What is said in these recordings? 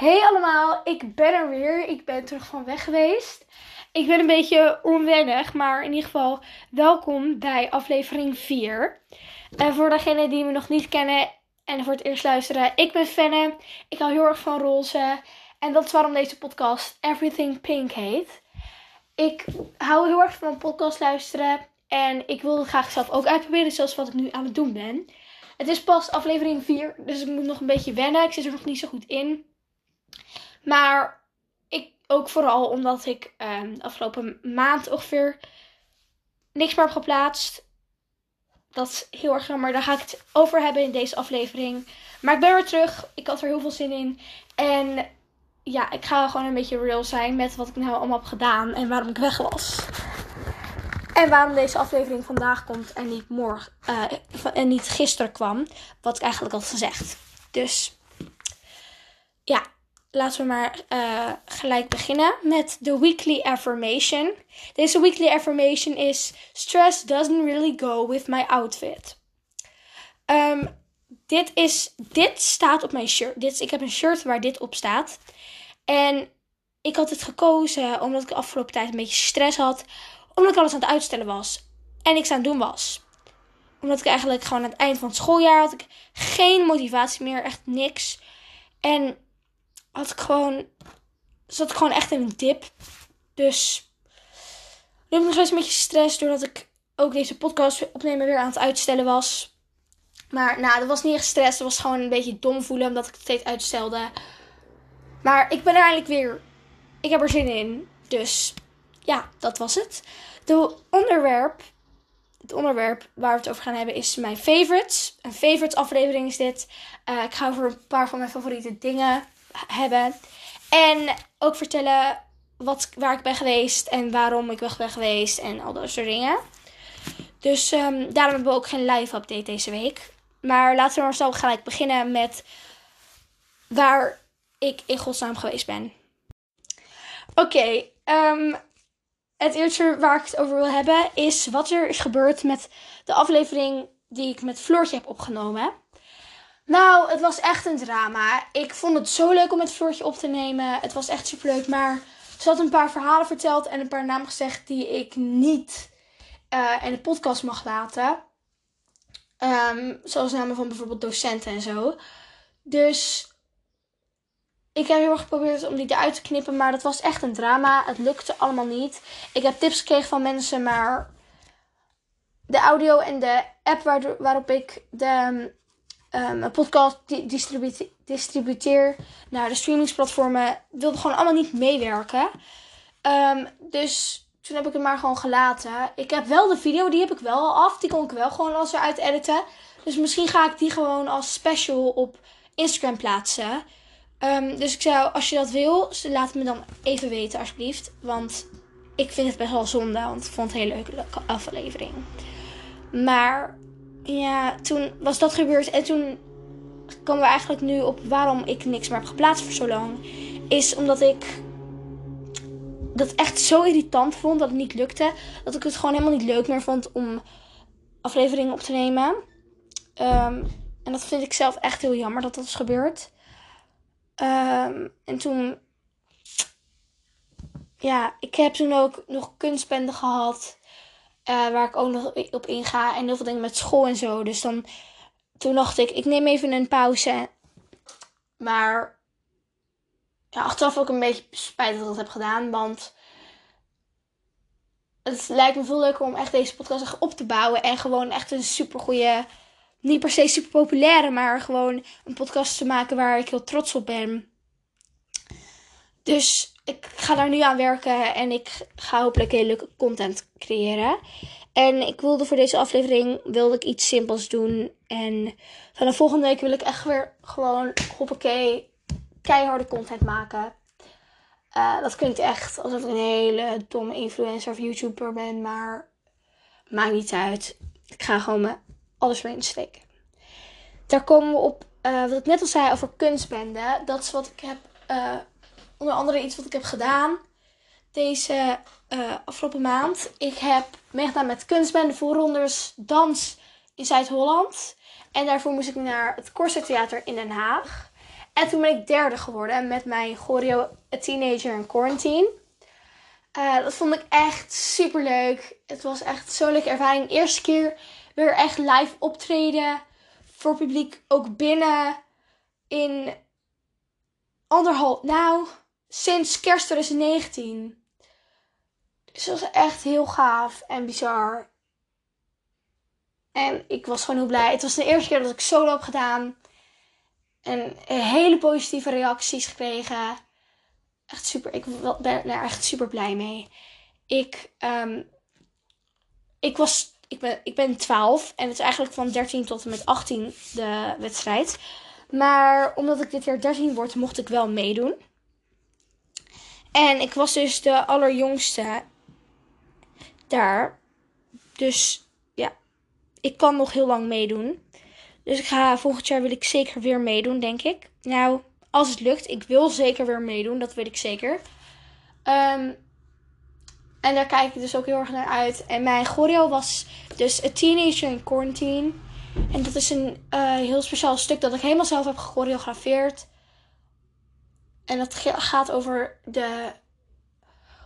Hey allemaal, ik ben er weer. Ik ben terug van weg geweest. Ik ben een beetje onwennig, maar in ieder geval welkom bij aflevering 4. En voor degenen die me nog niet kennen en voor het eerst luisteren, ik ben Fenne. Ik hou heel erg van roze. En dat is waarom deze podcast Everything Pink heet. Ik hou heel erg van podcast luisteren. En ik wil het graag zelf ook uitproberen, zoals wat ik nu aan het doen ben. Het is pas aflevering 4, dus ik moet nog een beetje wennen. Ik zit er nog niet zo goed in. Maar ik ook vooral omdat ik um, afgelopen maand ongeveer niks meer heb geplaatst. Dat is heel erg jammer. Daar ga ik het over hebben in deze aflevering. Maar ik ben weer terug. Ik had er heel veel zin in. En ja, ik ga gewoon een beetje real zijn met wat ik nou allemaal heb gedaan en waarom ik weg was. En waarom deze aflevering vandaag komt en niet morgen uh, en niet gisteren kwam. Wat ik eigenlijk had gezegd. Dus ja, laten we maar uh, gelijk beginnen met de weekly affirmation. Deze weekly affirmation is: Stress doesn't really go with my outfit. Um, dit, is, dit staat op mijn shirt. Dit, ik heb een shirt waar dit op staat. En ik had het gekozen omdat ik de afgelopen tijd een beetje stress had. Omdat ik alles aan het uitstellen was. En niks aan het doen was. Omdat ik eigenlijk gewoon aan het eind van het schooljaar had ik geen motivatie meer. Echt niks. En had ik gewoon, zat ik gewoon echt in een dip. Dus nu heb ik nog steeds een beetje stress doordat ik ook deze podcast opnemen weer aan het uitstellen was. Maar nou, dat was niet echt stress. Dat was gewoon een beetje dom voelen omdat ik het steeds uitstelde. Maar ik ben er eigenlijk weer. Ik heb er zin in. Dus ja, dat was het. De onderwerp. Het onderwerp waar we het over gaan hebben is mijn favorites. Een favorites aflevering is dit. Uh, ik ga over een paar van mijn favoriete dingen hebben. En ook vertellen wat, waar ik ben geweest en waarom ik weg ben geweest en al dat soort dingen. Dus um, daarom hebben we ook geen live update deze week. Maar laten we maar zo gelijk beginnen met waar ik in godsnaam geweest ben. Oké, um, het eerste waar ik het over wil hebben is wat er is gebeurd met de aflevering die ik met Floortje heb opgenomen. Nou, het was echt een drama. Ik vond het zo leuk om met Floortje op te nemen. Het was echt super leuk. Maar ze had een paar verhalen verteld en een paar namen gezegd die ik niet uh, in de podcast mag laten. Um, zoals namen van bijvoorbeeld docenten en zo. Dus ik heb heel erg geprobeerd om die eruit te knippen. Maar dat was echt een drama. Het lukte allemaal niet. Ik heb tips gekregen van mensen, maar de audio en de app waarop ik de um, een podcast distributeer naar de streamingsplatformen, wilde gewoon allemaal niet meewerken. Um, dus toen heb ik het maar gewoon gelaten. Ik heb wel de video, die heb ik wel af. Die kon ik wel gewoon als eruit editen. Dus misschien ga ik die gewoon als special op Instagram plaatsen. Um, dus ik zou, als je dat wil, laat het me dan even weten alsjeblieft. Want ik vind het best wel zonde, want ik vond het een hele leuke aflevering. Maar ja, toen was dat gebeurd. En toen komen we eigenlijk nu op waarom ik niks meer heb geplaatst voor zo lang. Is omdat ik dat echt zo irritant vond dat het niet lukte. Dat ik het gewoon helemaal niet leuk meer vond om afleveringen op te nemen. Um, en dat vind ik zelf echt heel jammer dat dat is gebeurd. Um, en toen. Ja, ik heb toen ook nog kunstbende gehad. Uh, waar ik ook nog op inga. En heel veel dingen met school en zo. Dus dan. Toen dacht ik, ik neem even een pauze. Maar. Ja, achteraf ook een beetje spijt dat ik dat heb gedaan. Want. Het lijkt me veel leuker om echt deze podcast echt op te bouwen. En gewoon echt een super goede. Niet per se super populaire, maar gewoon een podcast te maken waar ik heel trots op ben. Dus ik ga daar nu aan werken en ik ga hopelijk hele leuke content creëren. En ik wilde voor deze aflevering wilde ik iets simpels doen. En vanaf volgende week wil ik echt weer gewoon hoppakee keiharde content maken. Uh, dat klinkt echt alsof ik een hele domme influencer of YouTuber ben, maar maakt niet uit. Ik ga gewoon me alles erin steken. Daar komen we op uh, wat ik net al zei over kunstbende. Dat is wat ik heb uh, onder andere iets wat ik heb gedaan deze uh, afgelopen maand. Ik heb meegedaan met kunstbende voorrondes dans in Zuid-Holland. En daarvoor moest ik naar het Corset Theater in Den Haag. En toen ben ik derde geworden met mijn choreo A Teenager in Quarantine. Uh, dat vond ik echt super leuk. Het was echt zo'n leuke ervaring. Eerste keer weer echt live optreden. Voor publiek ook binnen. In anderhalf. Nou, sinds kerst 2019. Dus dat was echt heel gaaf en bizar. En ik was gewoon heel blij. Het was de eerste keer dat ik solo heb gedaan. En hele positieve reacties gekregen. Echt super. Ik ben er echt super blij mee. Ik, um, ik was. Ik ben, ik ben 12 en het is eigenlijk van 13 tot en met 18 de wedstrijd. Maar omdat ik dit jaar 13 word, mocht ik wel meedoen. En ik was dus de allerjongste daar. Dus ja, ik kan nog heel lang meedoen. Dus ik ga volgend jaar wil ik zeker weer meedoen, denk ik. Nou, als het lukt, ik wil zeker weer meedoen, dat weet ik zeker. Um, en daar kijk ik dus ook heel erg naar uit. En mijn choreo was dus A Teenager in Quarantine. En dat is een uh, heel speciaal stuk dat ik helemaal zelf heb gechoreografeerd. En dat gaat over de,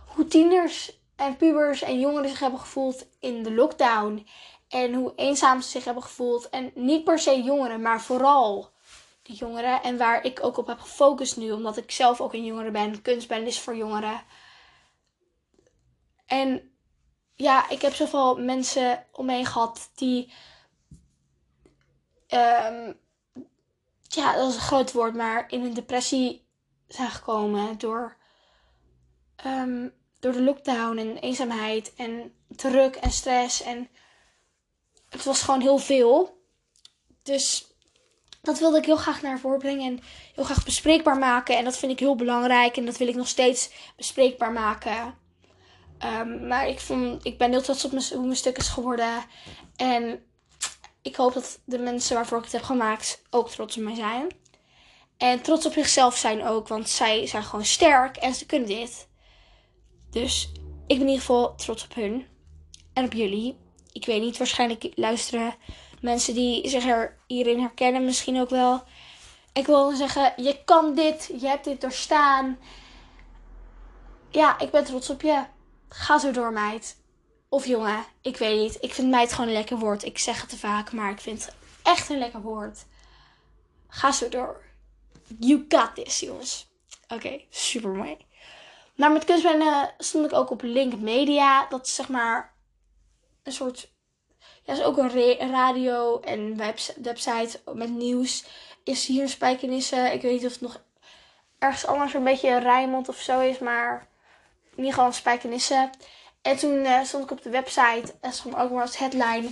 hoe tieners en pubers en jongeren zich hebben gevoeld in de lockdown. En hoe eenzaam ze zich hebben gevoeld. En niet per se jongeren, maar vooral de jongeren. En waar ik ook op heb gefocust nu, omdat ik zelf ook een jongere ben. Kunstband is voor jongeren. En ja, ik heb zoveel mensen om me gehad die. Um, ja, dat is een groot woord, maar in een depressie zijn gekomen door. Um, door de lockdown en eenzaamheid en druk en stress. En het was gewoon heel veel. Dus dat wilde ik heel graag naar voren brengen en heel graag bespreekbaar maken. En dat vind ik heel belangrijk en dat wil ik nog steeds bespreekbaar maken. Um, maar ik, vond, ik ben heel trots op mijn, hoe mijn stuk is geworden. En ik hoop dat de mensen waarvoor ik het heb gemaakt ook trots op mij zijn. En trots op zichzelf zijn ook, want zij zijn gewoon sterk en ze kunnen dit. Dus ik ben in ieder geval trots op hun en op jullie. Ik weet niet, waarschijnlijk luisteren mensen die zich er hierin herkennen misschien ook wel. Ik wil zeggen, je kan dit, je hebt dit doorstaan. Ja, ik ben trots op je. Ga zo door, meid. Of jongen, ik weet niet. Ik vind meid gewoon een lekker woord. Ik zeg het te vaak, maar ik vind het echt een lekker woord. Ga zo door. You got this, jongens. Oké, super mooi. Maar met kunstbenden stond ik ook op Link Media. Dat is zeg maar een soort. Ja, is ook een radio en website met nieuws. Is hier in Spijkenisse. Ik weet niet of het nog ergens anders een beetje Rijnmond of zo is. Maar in ieder geval Spijkenisse. En toen uh, stond ik op de website. En stond ook maar als headline.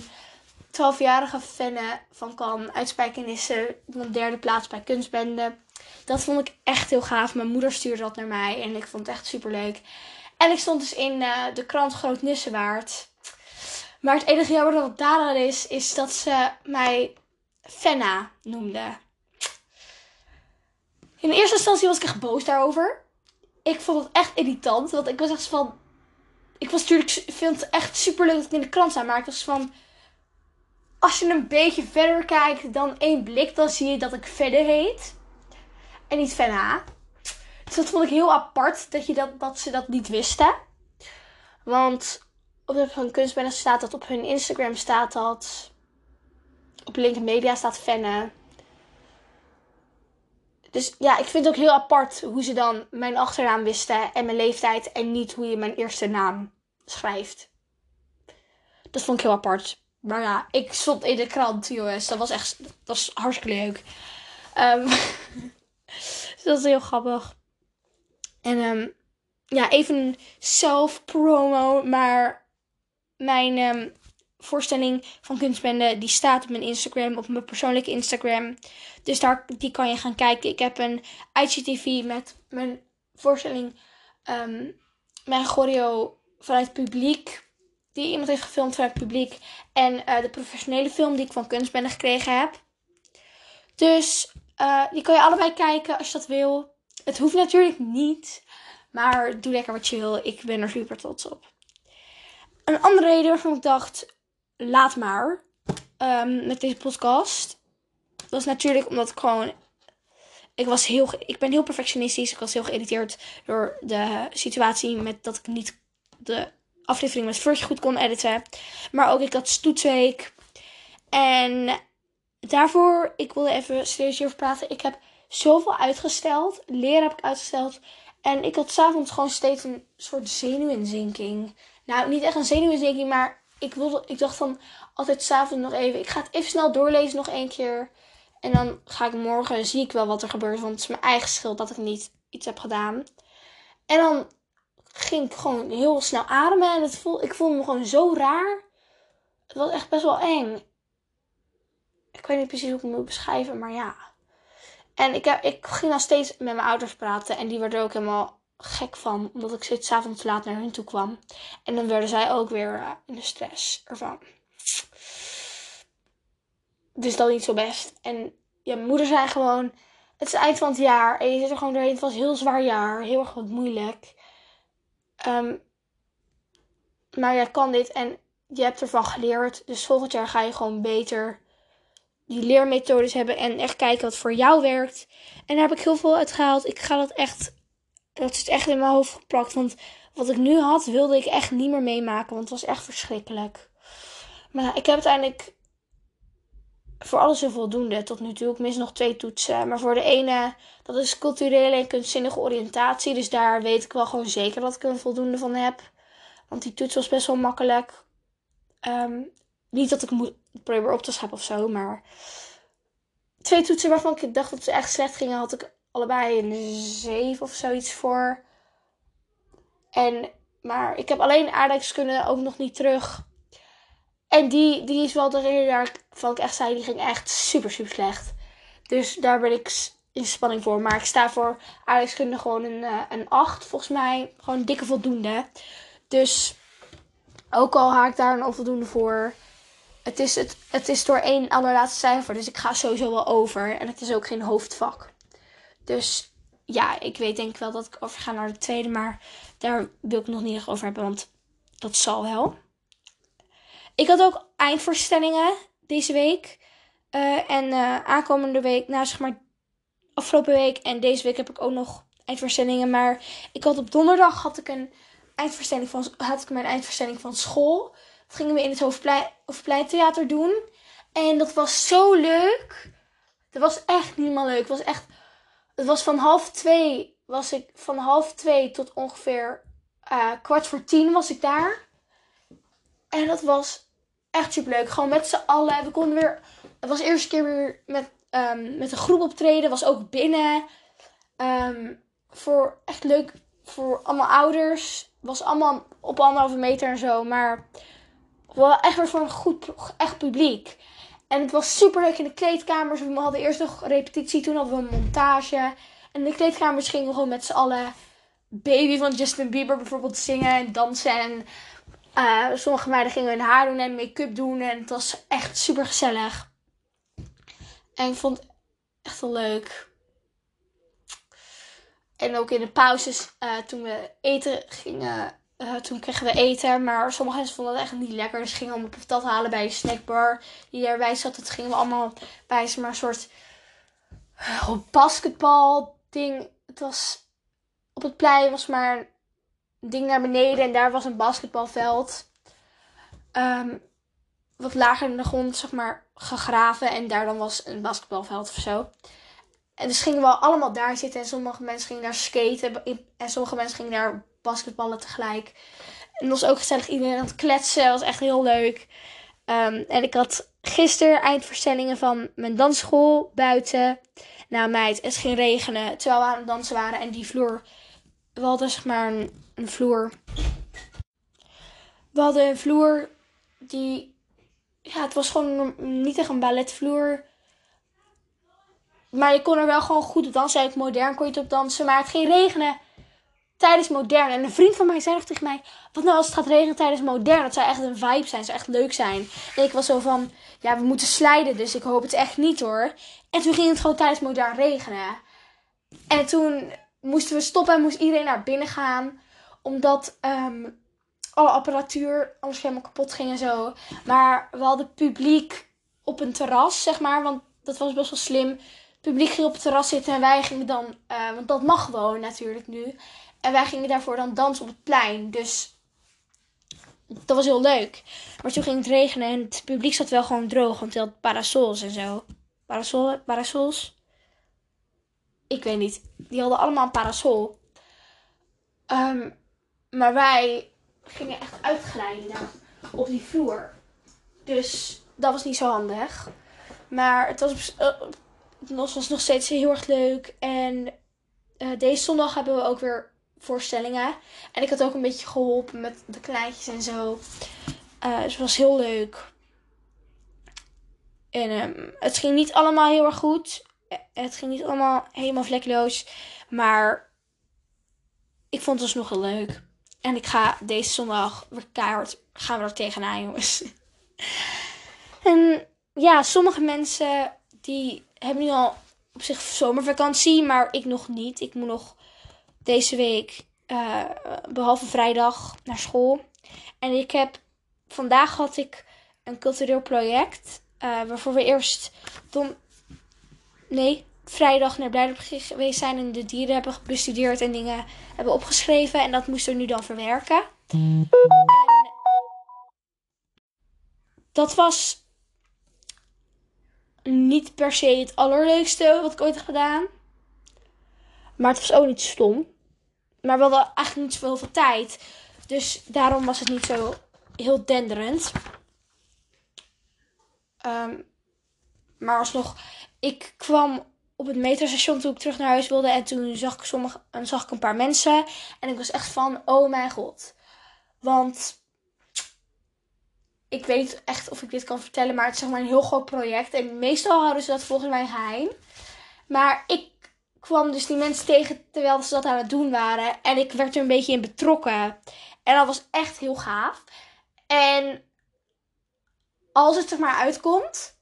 12-jarige fan van Kan uit Spijkenisse. Op derde plaats bij Kunstbende. Dat vond ik echt heel gaaf. Mijn moeder stuurde dat naar mij en ik vond het echt super leuk. En ik stond dus in uh, de krant Groot Nissewaard. Maar het enige jammer dat daaraan is, is dat ze mij Fenna noemde. In eerste instantie was ik echt boos daarover. Ik vond het echt irritant, want ik was echt van... Ik was natuurlijk, vind het echt super leuk dat ik in de krant sta, maar ik was van... Als je een beetje verder kijkt dan één blik, dan zie je dat ik verder heet en niet Fenna. Dus dat vond ik heel apart dat, je dat, dat ze dat niet wisten. Want op hun kunstbende staat dat, op hun Instagram staat dat, op LinkedIn Media staat Fenne. Dus ja, ik vind het ook heel apart hoe ze dan mijn achternaam wisten en mijn leeftijd en niet hoe je mijn eerste naam schrijft. Dat vond ik heel apart. Maar ja, ik stond in de krant, jongens. Dat was echt dat was hartstikke leuk. Um, dus dat is heel grappig. En um, ja, even self-promo. Maar mijn um, voorstelling van kunstbende, die staat op mijn Instagram, op mijn persoonlijke Instagram. Dus daar, die kan je gaan kijken. Ik heb een IGTV met mijn voorstelling, um, mijn choreo vanuit het publiek. Die iemand heeft gefilmd vanuit het publiek. En uh, de professionele film die ik van kunstbende gekregen heb. Dus die kan je allebei kijken als je dat wil. Het hoeft natuurlijk niet. Maar doe lekker wat je wil. Ik ben er super trots op. Een andere reden waarvan ik dacht, laat maar. Um, met deze podcast. Dat is natuurlijk omdat ik gewoon ik, was heel, ik ben heel perfectionistisch. Ik was heel geïrriteerd door de situatie met dat ik niet de aflevering met First goed kon editen. Maar ook ik had stoetsweek. En daarvoor, ik wilde even serieus over praten. Ik heb zoveel uitgesteld. Leren heb ik uitgesteld. En ik had s'avonds gewoon steeds een soort zenuwinzinking. Nou, niet echt een zenuwinzinking, maar ik, wilde, ik dacht dan altijd s'avonds nog even. Ik ga het even snel doorlezen nog één keer. En dan ga ik morgen, zie ik wel wat er gebeurt. Want het is mijn eigen schuld dat ik niet iets heb gedaan. En dan ging ik gewoon heel snel ademen. En het voel, ik voelde me gewoon zo raar. Het was echt best wel eng. Ik weet niet precies hoe ik het moet beschrijven, maar ja. En ik, heb, ik ging dan steeds met mijn ouders praten. En die werden er ook helemaal gek van. Omdat ik steeds avonds laat naar hun toe kwam. En dan werden zij ook weer uh, in de stress ervan. Dus dat niet zo best. En ja, moeder zei gewoon... Het is het eind van het jaar. En je zit er gewoon doorheen. Het was een heel zwaar jaar. Heel erg wat moeilijk. Um, maar jij kan dit en je hebt ervan geleerd. Dus volgend jaar ga je gewoon beter die leermethodes hebben en echt kijken wat voor jou werkt. En daar heb ik heel veel uit gehaald. Ik ga dat echt, dat is echt in mijn hoofd geplakt. Want wat ik nu had, wilde ik echt niet meer meemaken. Want het was echt verschrikkelijk. Maar ik heb uiteindelijk voor alles een voldoende tot nu toe. Ik mis nog twee toetsen. Maar voor de ene, dat is culturele en kunstzinnige oriëntatie. Dus daar weet ik wel gewoon zeker dat ik een voldoende van heb. Want die toets was best wel makkelijk. Um, niet dat ik moet proberen op te schappen of zo, maar twee toetsen waarvan ik dacht dat ze echt slecht gingen, had ik allebei een 7 of zoiets voor. En, maar ik heb alleen aardrijkskunde ook nog niet terug. En die, die is wel de reden waarvan ik echt zei, die ging echt super, super slecht. Dus daar ben ik in spanning voor. Maar ik sta voor aardrijkskunde gewoon een, uh, een 8, volgens mij. Gewoon dikke voldoende. Dus ook al haak ik daar een onvoldoende voor. Het is, het, het is door één allerlaatste cijfer. Dus ik ga sowieso wel over. En het is ook geen hoofdvak. Dus ja, ik weet denk ik wel dat ik overga naar de tweede. Maar daar wil ik nog niet echt over hebben. Want dat zal wel. Ik had ook eindvoorstellingen deze week. Uh, en uh, aankomende week, nou zeg maar afgelopen week en deze week heb ik ook nog eindvoorstellingen. Maar ik had op donderdag had ik een van, had ik mijn eindvoorstelling van school. Dat gingen we in het Hoofdplein, Hoofdpleintheater doen. En dat was zo leuk. Dat was echt niet meer leuk. Het was echt. Het was van half twee. Was ik van half twee tot ongeveer uh, kwart voor tien was ik daar. En dat was echt super leuk. Gewoon met z'n allen. We konden weer. Het was de eerste keer weer met, um, met een groep optreden. Was ook binnen. Um, voor echt leuk. Voor allemaal ouders. Was allemaal op anderhalve meter en zo. Maar wel echt weer voor een goed echt publiek. En het was super leuk in de kleedkamers. We hadden eerst nog repetitie, toen hadden we een montage. En de kleedkamers gingen gewoon met z'n allen Baby van Justin Bieber bijvoorbeeld zingen en dansen. En uh, sommige meiden gingen hun haar doen en make-up doen. En het was echt super gezellig. En ik vond het echt wel leuk. En ook in de pauzes, uh, toen we eten gingen, uh, toen kregen we eten. Maar sommige mensen vonden het echt niet lekker. Dus gingen allemaal patat halen bij een snackbar die erbij zat. Dat gingen we allemaal bij maar een soort basketbal ding. Het was op het plein was maar een ding naar beneden. En daar was een basketbalveld. Um, wat lager in de grond, zeg maar, gegraven. En daar dan was een basketbalveld of zo. En dus gingen we allemaal daar zitten. En sommige mensen gingen daar skaten. En sommige mensen gingen daar basketballen tegelijk. En was ook gezellig iedereen aan het kletsen. was echt heel leuk. Um, en ik had gisteren eindverstellingen van mijn dansschool buiten. Nou meid, het ging regenen terwijl we aan het dansen waren. En die vloer, we hadden zeg maar een, een vloer. We hadden een vloer die, ja het was gewoon niet echt een balletvloer. Maar je kon er wel gewoon goed op dansen. Eigenlijk modern kon je het op dansen. Maar het ging regenen tijdens modern. En een vriend van mij zei nog tegen mij: Wat nou als het gaat regenen tijdens modern? Dat zou echt een vibe zijn, zou echt leuk zijn. En ik was zo van: Ja, we moeten slijden, dus ik hoop het echt niet hoor. En toen ging het gewoon tijdens modern regenen. En toen moesten we stoppen en moest iedereen naar binnen gaan. Omdat um, alle apparatuur anders helemaal kapot ging en zo. Maar we hadden publiek op een terras, zeg maar. Want dat was best wel slim publiek ging op het terras zitten en wij gingen dan, eh, want dat mag gewoon natuurlijk nu. En wij gingen daarvoor dan dansen op het plein. Dus dat was heel leuk. Maar toen ging het regenen en het publiek zat wel gewoon droog, want het had parasols en zo. Parasol, parasols? Ik weet niet. Die hadden allemaal een parasol. Ehm, maar wij gingen echt uitglijden op die vloer. Dus dat was niet zo handig. Maar het was, uh, het was nog steeds heel erg leuk. En uh, deze zondag hebben we ook weer voorstellingen. En ik had ook een beetje geholpen met de kleintjes en zo. Uh, dus het was heel leuk. En um, het ging niet allemaal heel erg goed. Het ging niet allemaal helemaal vlekkeloos. Maar ik vond het dus nog heel leuk. En ik ga deze zondag weer keihard gaan we er tegenaan, jongens. en ja, sommige mensen die hebben nu al op zich zomervakantie, maar ik nog niet. Ik moet nog deze week, uh, behalve vrijdag, naar school. En ik heb, vandaag had ik een cultureel project. Uh, waarvoor we eerst don, nee, vrijdag naar Blijdorp geweest zijn en de dieren hebben bestudeerd en dingen hebben opgeschreven. En dat moesten we nu dan verwerken. En dat was niet per se het allerleukste wat ik ooit heb gedaan. Maar het was ook niet stom. Maar we hadden eigenlijk niet zoveel tijd. Dus daarom was het niet zo heel denderend. Um, maar alsnog, ik kwam op het metrostation toen ik terug naar huis wilde. En toen zag ik, sommige, zag ik een paar mensen. En ik was echt van, oh mijn god. Want ik weet echt of ik dit kan vertellen. Maar het is zeg maar een heel groot project. En meestal houden ze dat volgens mij geheim. Maar ik kwam dus die mensen tegen terwijl ze dat aan het doen waren. En ik werd er een beetje in betrokken. En dat was echt heel gaaf. En als het er maar uitkomt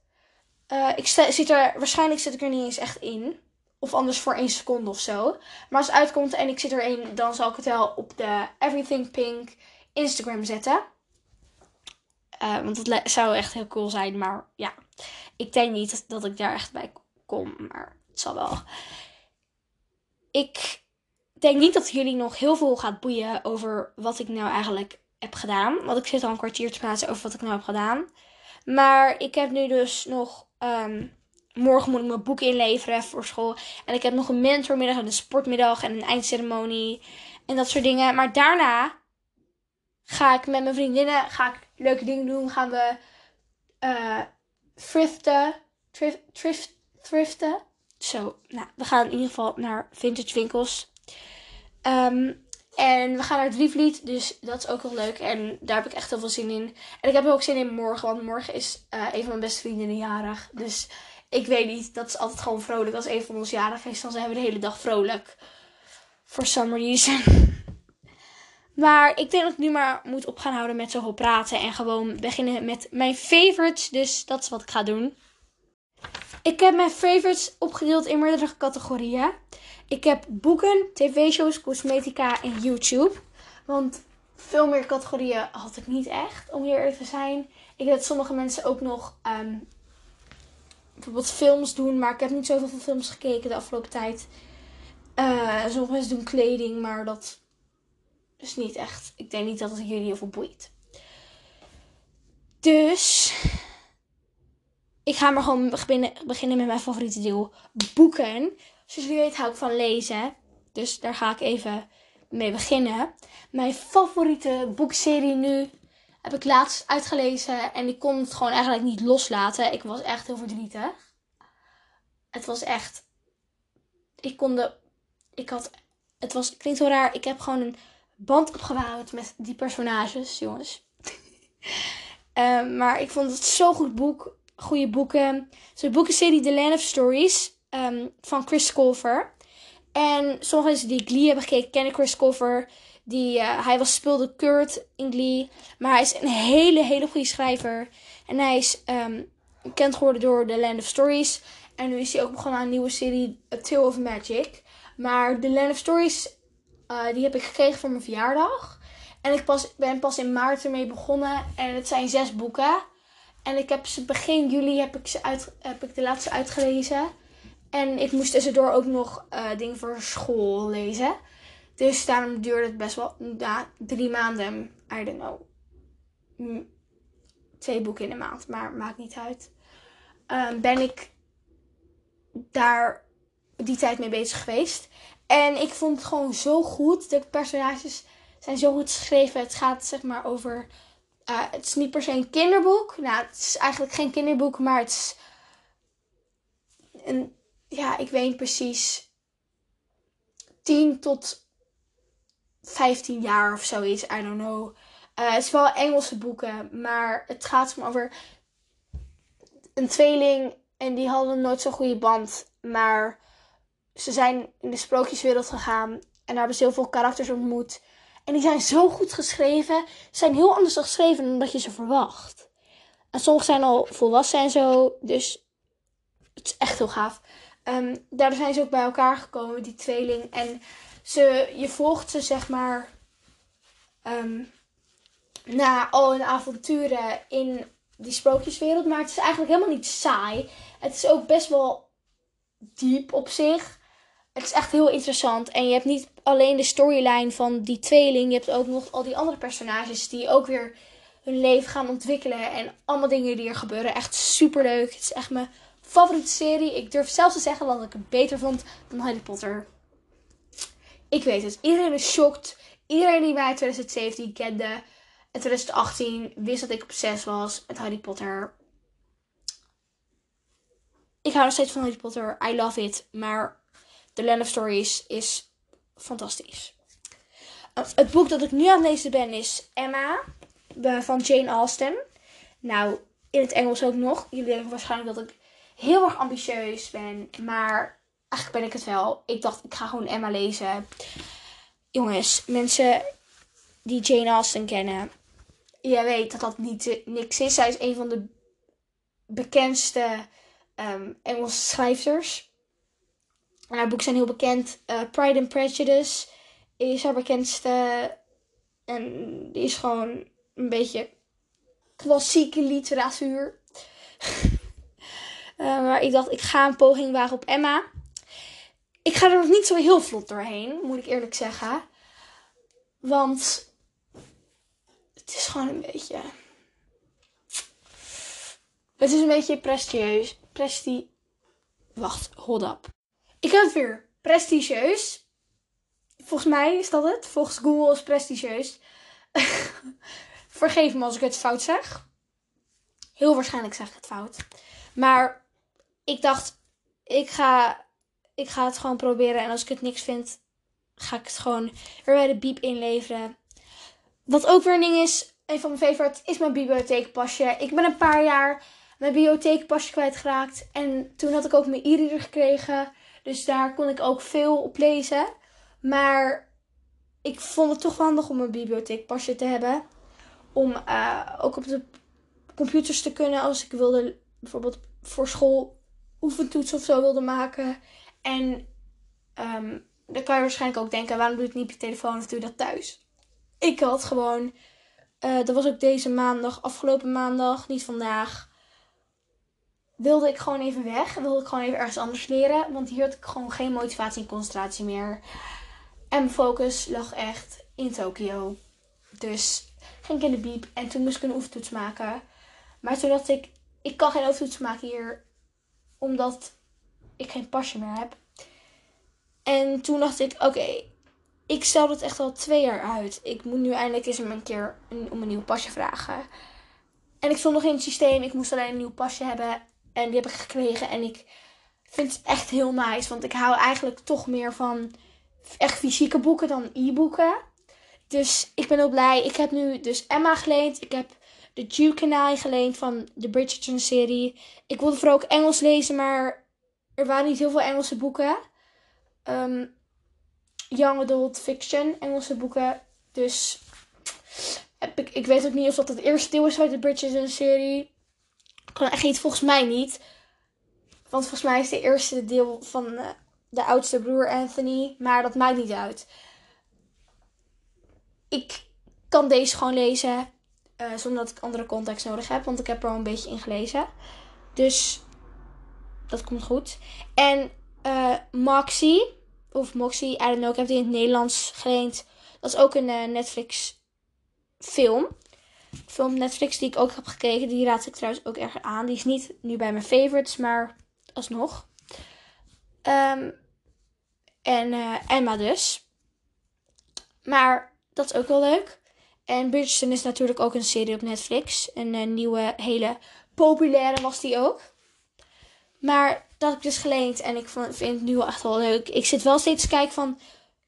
uh, ik zit er, waarschijnlijk zit ik er niet eens echt in. Of anders voor één seconde of zo. Maar als het uitkomt en ik zit erin, dan zal ik het wel op de Everything Pink Instagram zetten. Uh, want dat zou echt heel cool zijn. Maar ja, ik denk niet dat ik daar echt bij kom. Maar het zal wel. Ik denk niet dat jullie nog heel veel gaat boeien over wat ik nou eigenlijk heb gedaan. Want ik zit al een kwartier te praten over wat ik nou heb gedaan. Maar ik heb nu dus nog Um, morgen moet ik mijn boek inleveren voor school. En ik heb nog een mentormiddag en een sportmiddag en een eindceremonie. En dat soort dingen. Maar daarna ga ik met mijn vriendinnen ga ik leuke dingen doen. Gaan we uh, thriften. Thrift, thrift, thriften. Zo, nou, we gaan in ieder geval naar vintage winkels. Um, en we gaan naar Drievliet, dus dat is ook wel leuk. En daar heb ik echt heel veel zin in. En ik heb ook zin in morgen, want morgen is uh, een van mijn beste vriendinnen jarig. Dus ik weet niet, dat is altijd gewoon vrolijk als een van ons jarig is. Dan zijn we de hele dag vrolijk. For some reason. Maar ik denk dat ik nu maar moet op gaan houden met zoveel praten. En gewoon beginnen met mijn favorites. Dus dat is wat ik ga doen. Ik heb mijn favorites opgedeeld in meerdere categorieën. Ik heb boeken, tv-shows, cosmetica en YouTube. Want veel meer categorieën had ik niet echt, om hier eerlijk te zijn. Ik weet dat sommige mensen ook nog um, bijvoorbeeld films doen. Maar ik heb niet zoveel films gekeken de afgelopen tijd. Uh, sommige mensen doen kleding, maar dat is niet echt. Ik denk niet dat het jullie heel veel boeit. Dus ik ga maar gewoon beginnen, beginnen met mijn favoriete deel. Boeken. Zoals jullie weten hou ik van lezen. Dus daar ga ik even mee beginnen. Mijn favoriete boekserie nu heb ik laatst uitgelezen. En ik kon het gewoon eigenlijk niet loslaten. Ik was echt heel verdrietig. Het was echt... Ik kon de... Ik had... Het was... Klinkt zo raar. Ik heb gewoon een band opgebouwd met die personages, jongens. um, maar ik vond het zo'n goed boek. Goede boeken. Zo'n boekenserie The Land of Stories um, van Chris Colfer. En sommige mensen die Glee hebben gekeken kennen Chris Colfer. Die, uh, hij was, speelde Kurt in Glee. Maar hij is een hele, hele goede schrijver. En hij is um, bekend geworden door The Land of Stories. En nu is hij ook begonnen aan een nieuwe serie, A Tale of Magic. Maar The Land of Stories, uh, die heb ik gekregen voor mijn verjaardag. En ik pas, ben pas in maart ermee begonnen. En het zijn zes boeken. En ik heb ze begin juli heb ik, ze uit, heb ik de laatste uitgelezen. En ik moest tussendoor ook nog uh, dingen voor school lezen. Dus daarom duurde het best wel drie maanden. I don't know. Twee boeken in de maand, maar maakt niet uit. Um, ben ik daar die tijd mee bezig geweest. En ik vond het gewoon zo goed. De personages zijn zo goed geschreven. Het gaat zeg maar over. Uh, het is niet per se een kinderboek. Nou, het is eigenlijk geen kinderboek, maar het is. Een, ja, ik weet precies. 10 tot 15 jaar of zoiets. I don't know. Uh, het is wel Engelse boeken, maar het gaat over een tweeling en die hadden nooit zo'n goede band. Maar ze zijn in de sprookjeswereld gegaan en daar hebben ze heel veel karakters ontmoet. En die zijn zo goed geschreven. Ze zijn heel anders geschreven dan dat je ze verwacht. En sommige zijn al volwassen en zo. Dus het is echt heel gaaf. Um, daardoor zijn ze ook bij elkaar gekomen, die tweeling. En ze, je volgt ze, zeg maar, um, na al hun avonturen in die sprookjeswereld. Maar het is eigenlijk helemaal niet saai. Het is ook best wel diep op zich. Het is echt heel interessant. En je hebt niet alleen de storyline van die tweeling. Je hebt ook nog al die andere personages die ook weer hun leven gaan ontwikkelen. En allemaal dingen die er gebeuren. Echt super leuk. Het is echt mijn favoriete serie. Ik durf zelfs te zeggen dat ik het beter vond dan Harry Potter. Ik weet het. Iedereen is shocked. Iedereen die mij 2017 kende en 2018 wist dat ik op 6 was met Harry Potter. Ik hou nog steeds van Harry Potter. I love it. Maar The Land of Stories is fantastisch. Uh, het boek dat ik nu aan het lezen ben is Emma van Jane Austen. Nou, in het Engels ook nog. Jullie denken waarschijnlijk dat ik heel erg ambitieus ben. Maar eigenlijk ben ik het wel. Ik dacht, ik ga gewoon Emma lezen. Jongens, mensen die Jane Austen kennen. Je weet dat dat niet niks is. Zij is een van de bekendste um, Engelse schrijvers. Haar boeken zijn heel bekend. Uh, Pride and Prejudice is haar bekendste. En die is gewoon een beetje klassieke literatuur. uh, maar ik dacht, ik ga een poging wagen op Emma. Ik ga er nog niet zo heel vlot doorheen, moet ik eerlijk zeggen. Want het is gewoon een beetje. Het is een beetje prestigieus. Presti. Wacht, hold up. Ik heb het weer. Prestigieus. Volgens mij is dat het. Volgens Google is prestigieus. Vergeef me als ik het fout zeg. Heel waarschijnlijk zeg ik het fout. Maar ik dacht, ik ga, ik ga het gewoon proberen. En als ik het niks vind, ga ik het gewoon er bij de biep inleveren. Wat ook weer een ding is, een van mijn favorite, is mijn bibliotheekpasje. Ik ben een paar jaar mijn bibliotheekpasje kwijtgeraakt. En toen had ik ook mijn e-reader gekregen. Dus daar kon ik ook veel op lezen. Maar ik vond het toch handig om een bibliotheekpasje te hebben. Om uh, ook op de computers te kunnen als ik wilde, bijvoorbeeld voor school oefentoets of zo wilde maken. En um, dan kan je waarschijnlijk ook denken, waarom doe je het niet op je telefoon of doe je dat thuis? Ik had gewoon, uh, dat was ook deze maandag, afgelopen maandag, niet vandaag wilde ik gewoon even weg. Wilde ik gewoon even ergens anders leren. Want hier had ik gewoon geen motivatie en concentratie meer. En mijn focus lag echt in Tokio. Dus ging ik in de biep. En toen moest ik een oefentoets maken. Maar toen dacht ik, ik kan geen oefentoets maken hier. Omdat ik geen pasje meer heb. En toen dacht ik, oké, ik stel dat echt al twee jaar uit. Ik moet nu eindelijk eens een keer om een nieuw pasje vragen. En ik stond nog in het systeem. Ik moest alleen een nieuw pasje hebben. En die heb ik gekregen. En ik vind het echt heel nice. Want ik hou eigenlijk toch meer van echt fysieke boeken dan e-boeken. Dus ik ben heel blij. Ik heb nu dus Emma geleend. Ik heb de Duke geleend van de Bridgerton-serie. Ik wilde vooral ook Engels lezen, maar er waren niet heel veel Engelse boeken. Um, young adult fiction, Engelse boeken. Dus heb ik, ik weet ook niet of dat het eerste deel is uit de Bridgerton-serie. Kan echt niet, volgens mij niet. Want volgens mij is de eerste deel van uh, de oudste broer Anthony. Maar dat maakt niet uit. Ik kan deze gewoon lezen. Uh, zonder dat ik andere context nodig heb. Want ik heb er al een beetje in gelezen. Dus dat komt goed. En uh, Moxie. Of Moxie, I don't know. Ik heb die in het Nederlands geleend. Dat is ook een Netflix film. Film Netflix die ik ook heb gekeken. Die raad ik trouwens ook erg aan. Die is niet nu bij mijn favorites, maar alsnog. Um, en uh, Emma dus. Maar dat is ook wel leuk. En Bridgerton is natuurlijk ook een serie op Netflix. Een, nieuwe, hele populaire was die ook. Maar dat heb ik dus geleend en ik vind het nu echt wel leuk. Ik zit wel steeds te kijken van...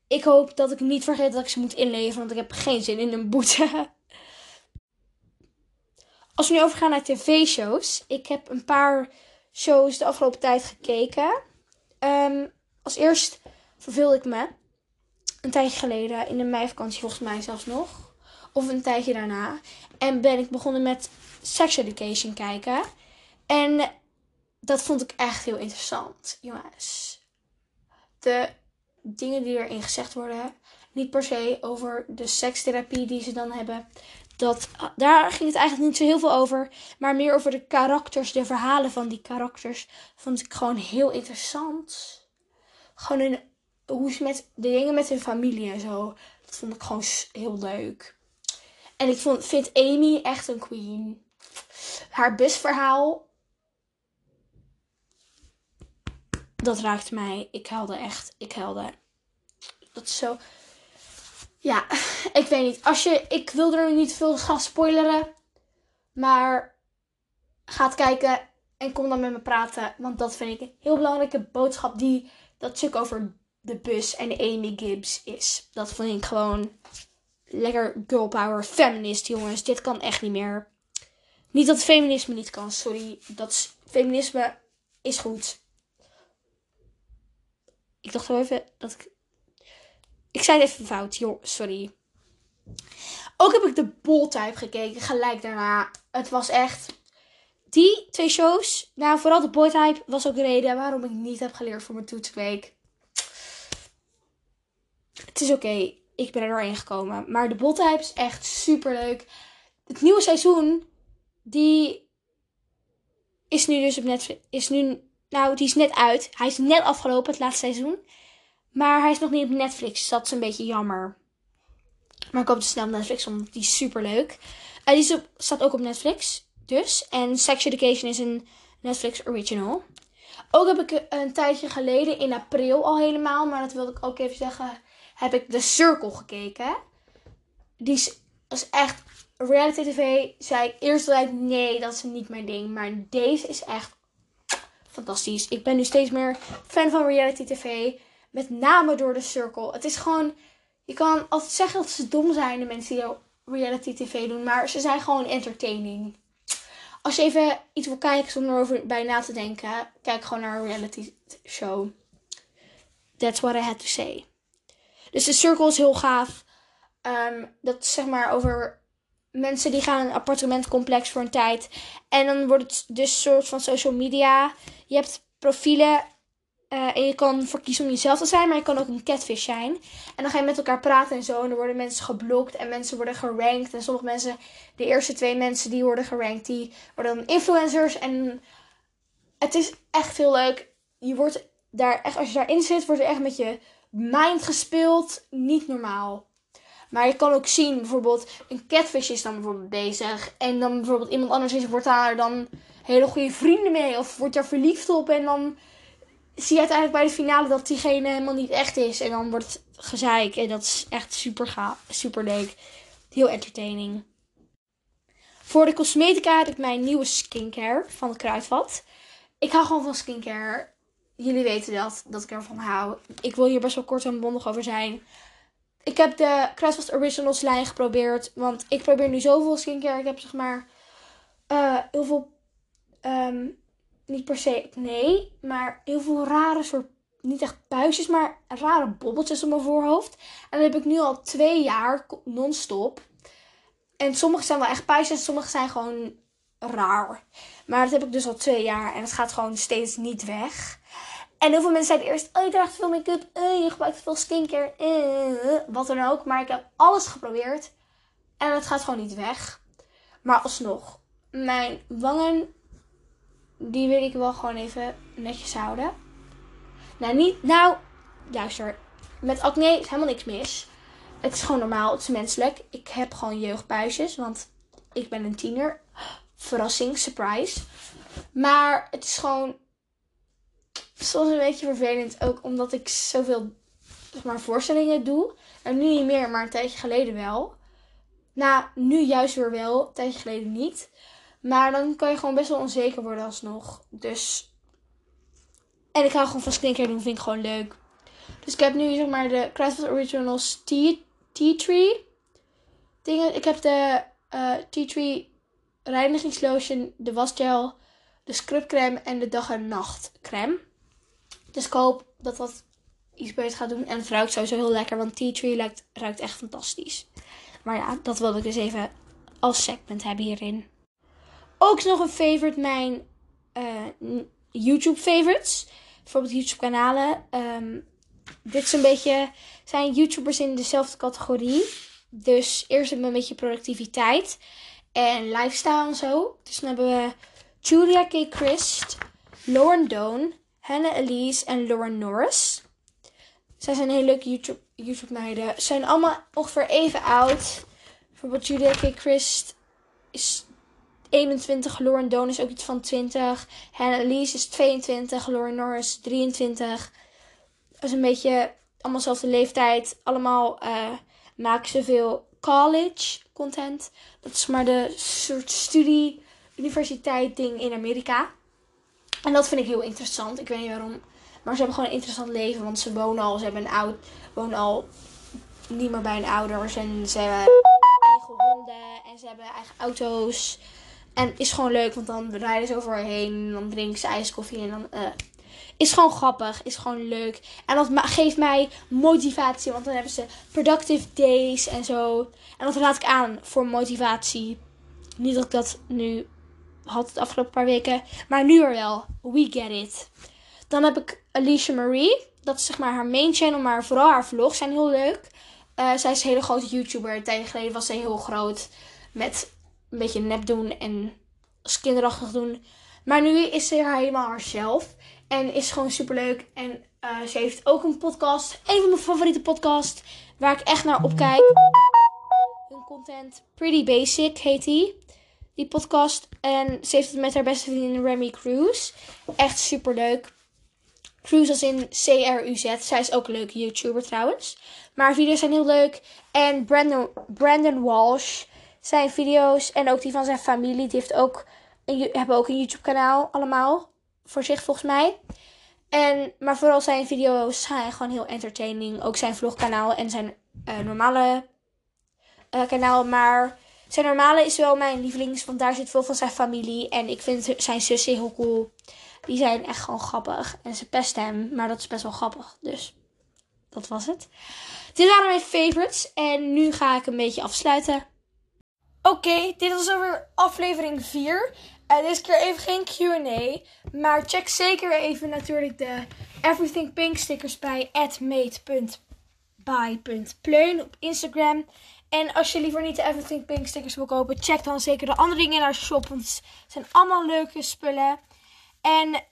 Ik hoop dat ik niet vergeet dat ik ze moet inleveren, want ik heb geen zin in een boete. Als we nu overgaan naar tv-shows. Ik heb een paar shows de afgelopen tijd gekeken. Um, als eerst verveelde ik me. Een tijdje geleden, in de meivakantie volgens mij zelfs nog. Of een tijdje daarna. En ben ik begonnen met Sex Education kijken. En dat vond ik echt heel interessant, jongens. De dingen die erin gezegd worden. Niet per se over de sekstherapie die ze dan hebben. Dat, daar ging het eigenlijk niet zo heel veel over. Maar meer over de karakters, de verhalen van die karakters. Vond ik gewoon heel interessant. Gewoon een, hoe ze met de dingen met hun familie en zo. Dat vond ik gewoon heel leuk. En ik vond, vind Amy echt een queen. Haar busverhaal dat raakte mij. Ik huilde echt. Ik huilde. Dat is zo. Ja, ik weet niet. Als je, ik wil er niet veel gaan spoileren. Maar ga het kijken en kom dan met me praten. Want dat vind ik een heel belangrijke boodschap die dat stuk over de bus en Amy Gibbs is. Dat vind ik gewoon lekker girl power feminist, jongens. Dit kan echt niet meer. Niet dat feminisme niet kan, sorry. Dat is, feminisme is goed. Ik dacht wel even dat ik. Ik zei het even fout, joh, sorry. Ook heb ik de Boltype gekeken, gelijk daarna. Het was echt. Die twee shows, nou vooral de Boytype, was ook de reden waarom ik niet heb geleerd voor mijn toetsweek. Het is oké, ik ben er doorheen gekomen. Maar de Boltype is echt super leuk. Het nieuwe seizoen, die is nu dus op Netflix. Is nu nou, die is net uit. Hij is net afgelopen, het laatste seizoen. Maar hij is nog niet op Netflix. Dus dat is een beetje jammer. Maar ik hoop te snel op Netflix, want die is super leuk. Uh, die staat ook op Netflix. Dus. En Sex Education is een Netflix original. Ook heb ik een tijdje geleden, in april al helemaal, maar dat wilde ik ook even zeggen, heb ik The Circle gekeken. Die is, echt reality tv. Zei eerst altijd nee, dat is niet mijn ding. Maar deze is echt fantastisch. Ik ben nu steeds meer fan van reality tv. Met name door de circle. Het is gewoon. Je kan altijd zeggen dat ze dom zijn, de mensen die reality tv doen. Maar ze zijn gewoon entertaining. Als je even iets wil kijken zonder over bij na te denken, kijk gewoon naar een reality show. That's what I had to say. Dus de circle is heel gaaf. Um, dat is zeg maar over mensen die gaan een appartementcomplex voor een tijd. En dan wordt het dus een soort van social media. Je hebt profielen uh, en je kan voor kiezen om jezelf te zijn, maar je kan ook een catfish zijn. En dan ga je met elkaar praten en zo. En dan worden mensen geblokt en mensen worden gerankt. En sommige mensen, de eerste twee mensen die worden gerankt, die worden dan influencers. En het is echt heel leuk. Je wordt daar echt, als je daarin zit, wordt er echt met je mind gespeeld. Niet normaal. Maar je kan ook zien, bijvoorbeeld, een catfish is dan bijvoorbeeld bezig. En dan bijvoorbeeld iemand anders is, wordt daar dan hele goede vrienden mee. Of wordt daar verliefd op. En dan zie je uiteindelijk bij de finale dat diegene helemaal niet echt is. En dan wordt het gezeik. En dat is echt super gaaf, super leuk. Heel entertaining. Voor de cosmetica heb ik mijn nieuwe skincare van de Kruidvat. Ik hou gewoon van skincare. Jullie weten dat, dat ik ervan hou. Ik wil hier best wel kort en bondig over zijn. Ik heb de Kruidvat Originals lijn geprobeerd. Want ik probeer nu zoveel skincare. Ik heb zeg maar uh, heel veel um, niet per se nee, maar heel veel rare soort, niet echt puistjes, maar rare bobbeltjes op mijn voorhoofd. En dat heb ik nu al twee jaar non-stop. En sommige zijn wel echt puistjes sommige zijn gewoon raar. Maar dat heb ik dus al twee jaar en het gaat gewoon steeds niet weg. En heel veel mensen zeiden eerst, oh je draagt veel make-up, uh, je gebruikt veel skincare, uh, wat dan ook. Maar ik heb alles geprobeerd en het gaat gewoon niet weg. Maar alsnog, mijn wangen die wil ik wel gewoon even netjes houden. Nou, niet, nou, luister. Met acne is helemaal niks mis. Het is gewoon normaal, het is menselijk. Ik heb gewoon jeugdbuisjes, want ik ben een tiener. Verrassing, surprise. Maar het is gewoon soms een beetje vervelend. Ook omdat ik zoveel zeg maar, voorstellingen doe. En nu niet meer, maar een tijdje geleden wel. Nou, nu juist weer wel. Een tijdje geleden niet. Maar dan kan je gewoon best wel onzeker worden alsnog. Dus. En ik hou gewoon van skincare doen, vind ik gewoon leuk. Dus ik heb nu zeg maar de Craft Originals Tea, Tree dingen. Ik heb de uh, Tea Tree reinigingslotion, de wasgel, de scrubcreme en de dag en nacht crème. Dus ik hoop dat dat iets beter gaat doen. En het ruikt sowieso heel lekker, want Tea Tree ruikt, ruikt echt fantastisch. Maar ja, dat wilde ik dus even als segment hebben hierin. Ook nog een favorite, mijn uh, YouTube favorites. Bijvoorbeeld YouTube kanalen. Um, dit is een beetje, zijn YouTubers in dezelfde categorie. Dus eerst hebben we een beetje productiviteit en lifestyle en zo. Dus dan hebben we Julia K. Christ, Lauren Doan, Hannah Elise en Lauren Norris. Zij zijn hele leuke YouTube, YouTube meiden. Ze zijn allemaal ongeveer even oud. Bijvoorbeeld Julia K. Christ is 21. Lauren Doan is ook iets van 20. Hannah is 22. Lauren Norris 23. Dat is een beetje allemaal dezelfde leeftijd. Allemaal uh, maken ze veel college content. Dat is maar de soort studie, universiteit ding in Amerika. En dat vind ik heel interessant. Ik weet niet waarom. Maar ze hebben gewoon een interessant leven. Want ze wonen al, ze hebben een oud, wonen al niet meer bij hun ouders. En ze hebben eigen honden. En ze hebben eigen auto's. En is gewoon leuk, want dan rijden ze overheen. En dan drinken ze ijskoffie. En dan uh, is gewoon grappig. Is gewoon leuk. En dat geeft mij motivatie. Want dan hebben ze productive days en zo. En dat raad ik aan voor motivatie. Niet dat ik dat nu had de afgelopen paar weken. Maar nu er wel. We get it. Dan heb ik Alicia Marie. Dat is zeg maar haar main channel. Maar vooral haar vlogs zijn heel leuk. Uh, zij is een hele grote YouTuber. Een tijdje geleden was zij heel groot. Met een beetje nep doen en als kinderachtig doen. Maar nu is ze helemaal haarzelf. En is gewoon super leuk. En uh, ze heeft ook een podcast. Een van mijn favoriete podcasts. Waar ik echt naar opkijk. Hun content. Pretty Basic heet die. Die podcast. En ze heeft het met haar beste vriendin Remy Cruz. Echt super leuk. Cruz als in C-R-U-Z. Zij is ook een leuke YouTuber trouwens. Maar haar video's zijn heel leuk. En Brandon, Brandon Walsh. Zijn video's en ook die van zijn familie. Die heeft ook hebben ook een YouTube kanaal allemaal. Voor zich volgens mij. En, maar vooral zijn video's zijn gewoon heel entertaining. Ook zijn vlogkanaal en zijn uh, normale uh, kanaal. Maar zijn normale is wel mijn lievelings. Want daar zit veel van zijn familie. En ik vind zijn zussen heel cool. Die zijn echt gewoon grappig. En ze pesten hem. Maar dat is best wel grappig. Dus dat was het. Dit waren mijn favorites. En nu ga ik een beetje afsluiten. Oké, dit was over aflevering 4. Uh, deze keer even geen QA. Maar check zeker even natuurlijk de Everything Pink stickers bij @mate.by.pleun op Instagram. En als je liever niet de Everything Pink stickers wil kopen, check dan zeker de andere dingen in haar shop. Want het zijn allemaal leuke spullen. En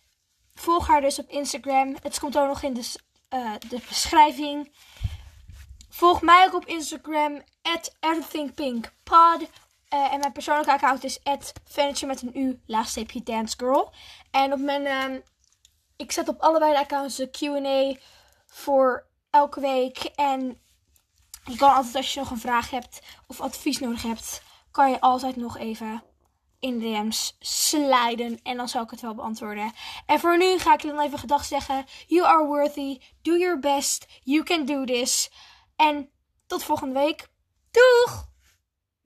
volg haar dus op Instagram. Het komt ook nog in de, uh, de beschrijving. Volg mij ook op Instagram, at everythingpinkpod. Uh, en mijn persoonlijke account is @furniture met een u laagsteepje dancegirl. En op mijn, uh, ik zet op allebei de accounts de Q&A voor elke week. En je kan altijd als je nog een vraag hebt of advies nodig hebt, kan je altijd nog even in de DM's sliden. En dan zal ik het wel beantwoorden. En voor nu ga ik je dan even gedag zeggen. You are worthy. Do your best. You can do this. En tot volgende week. Doeg!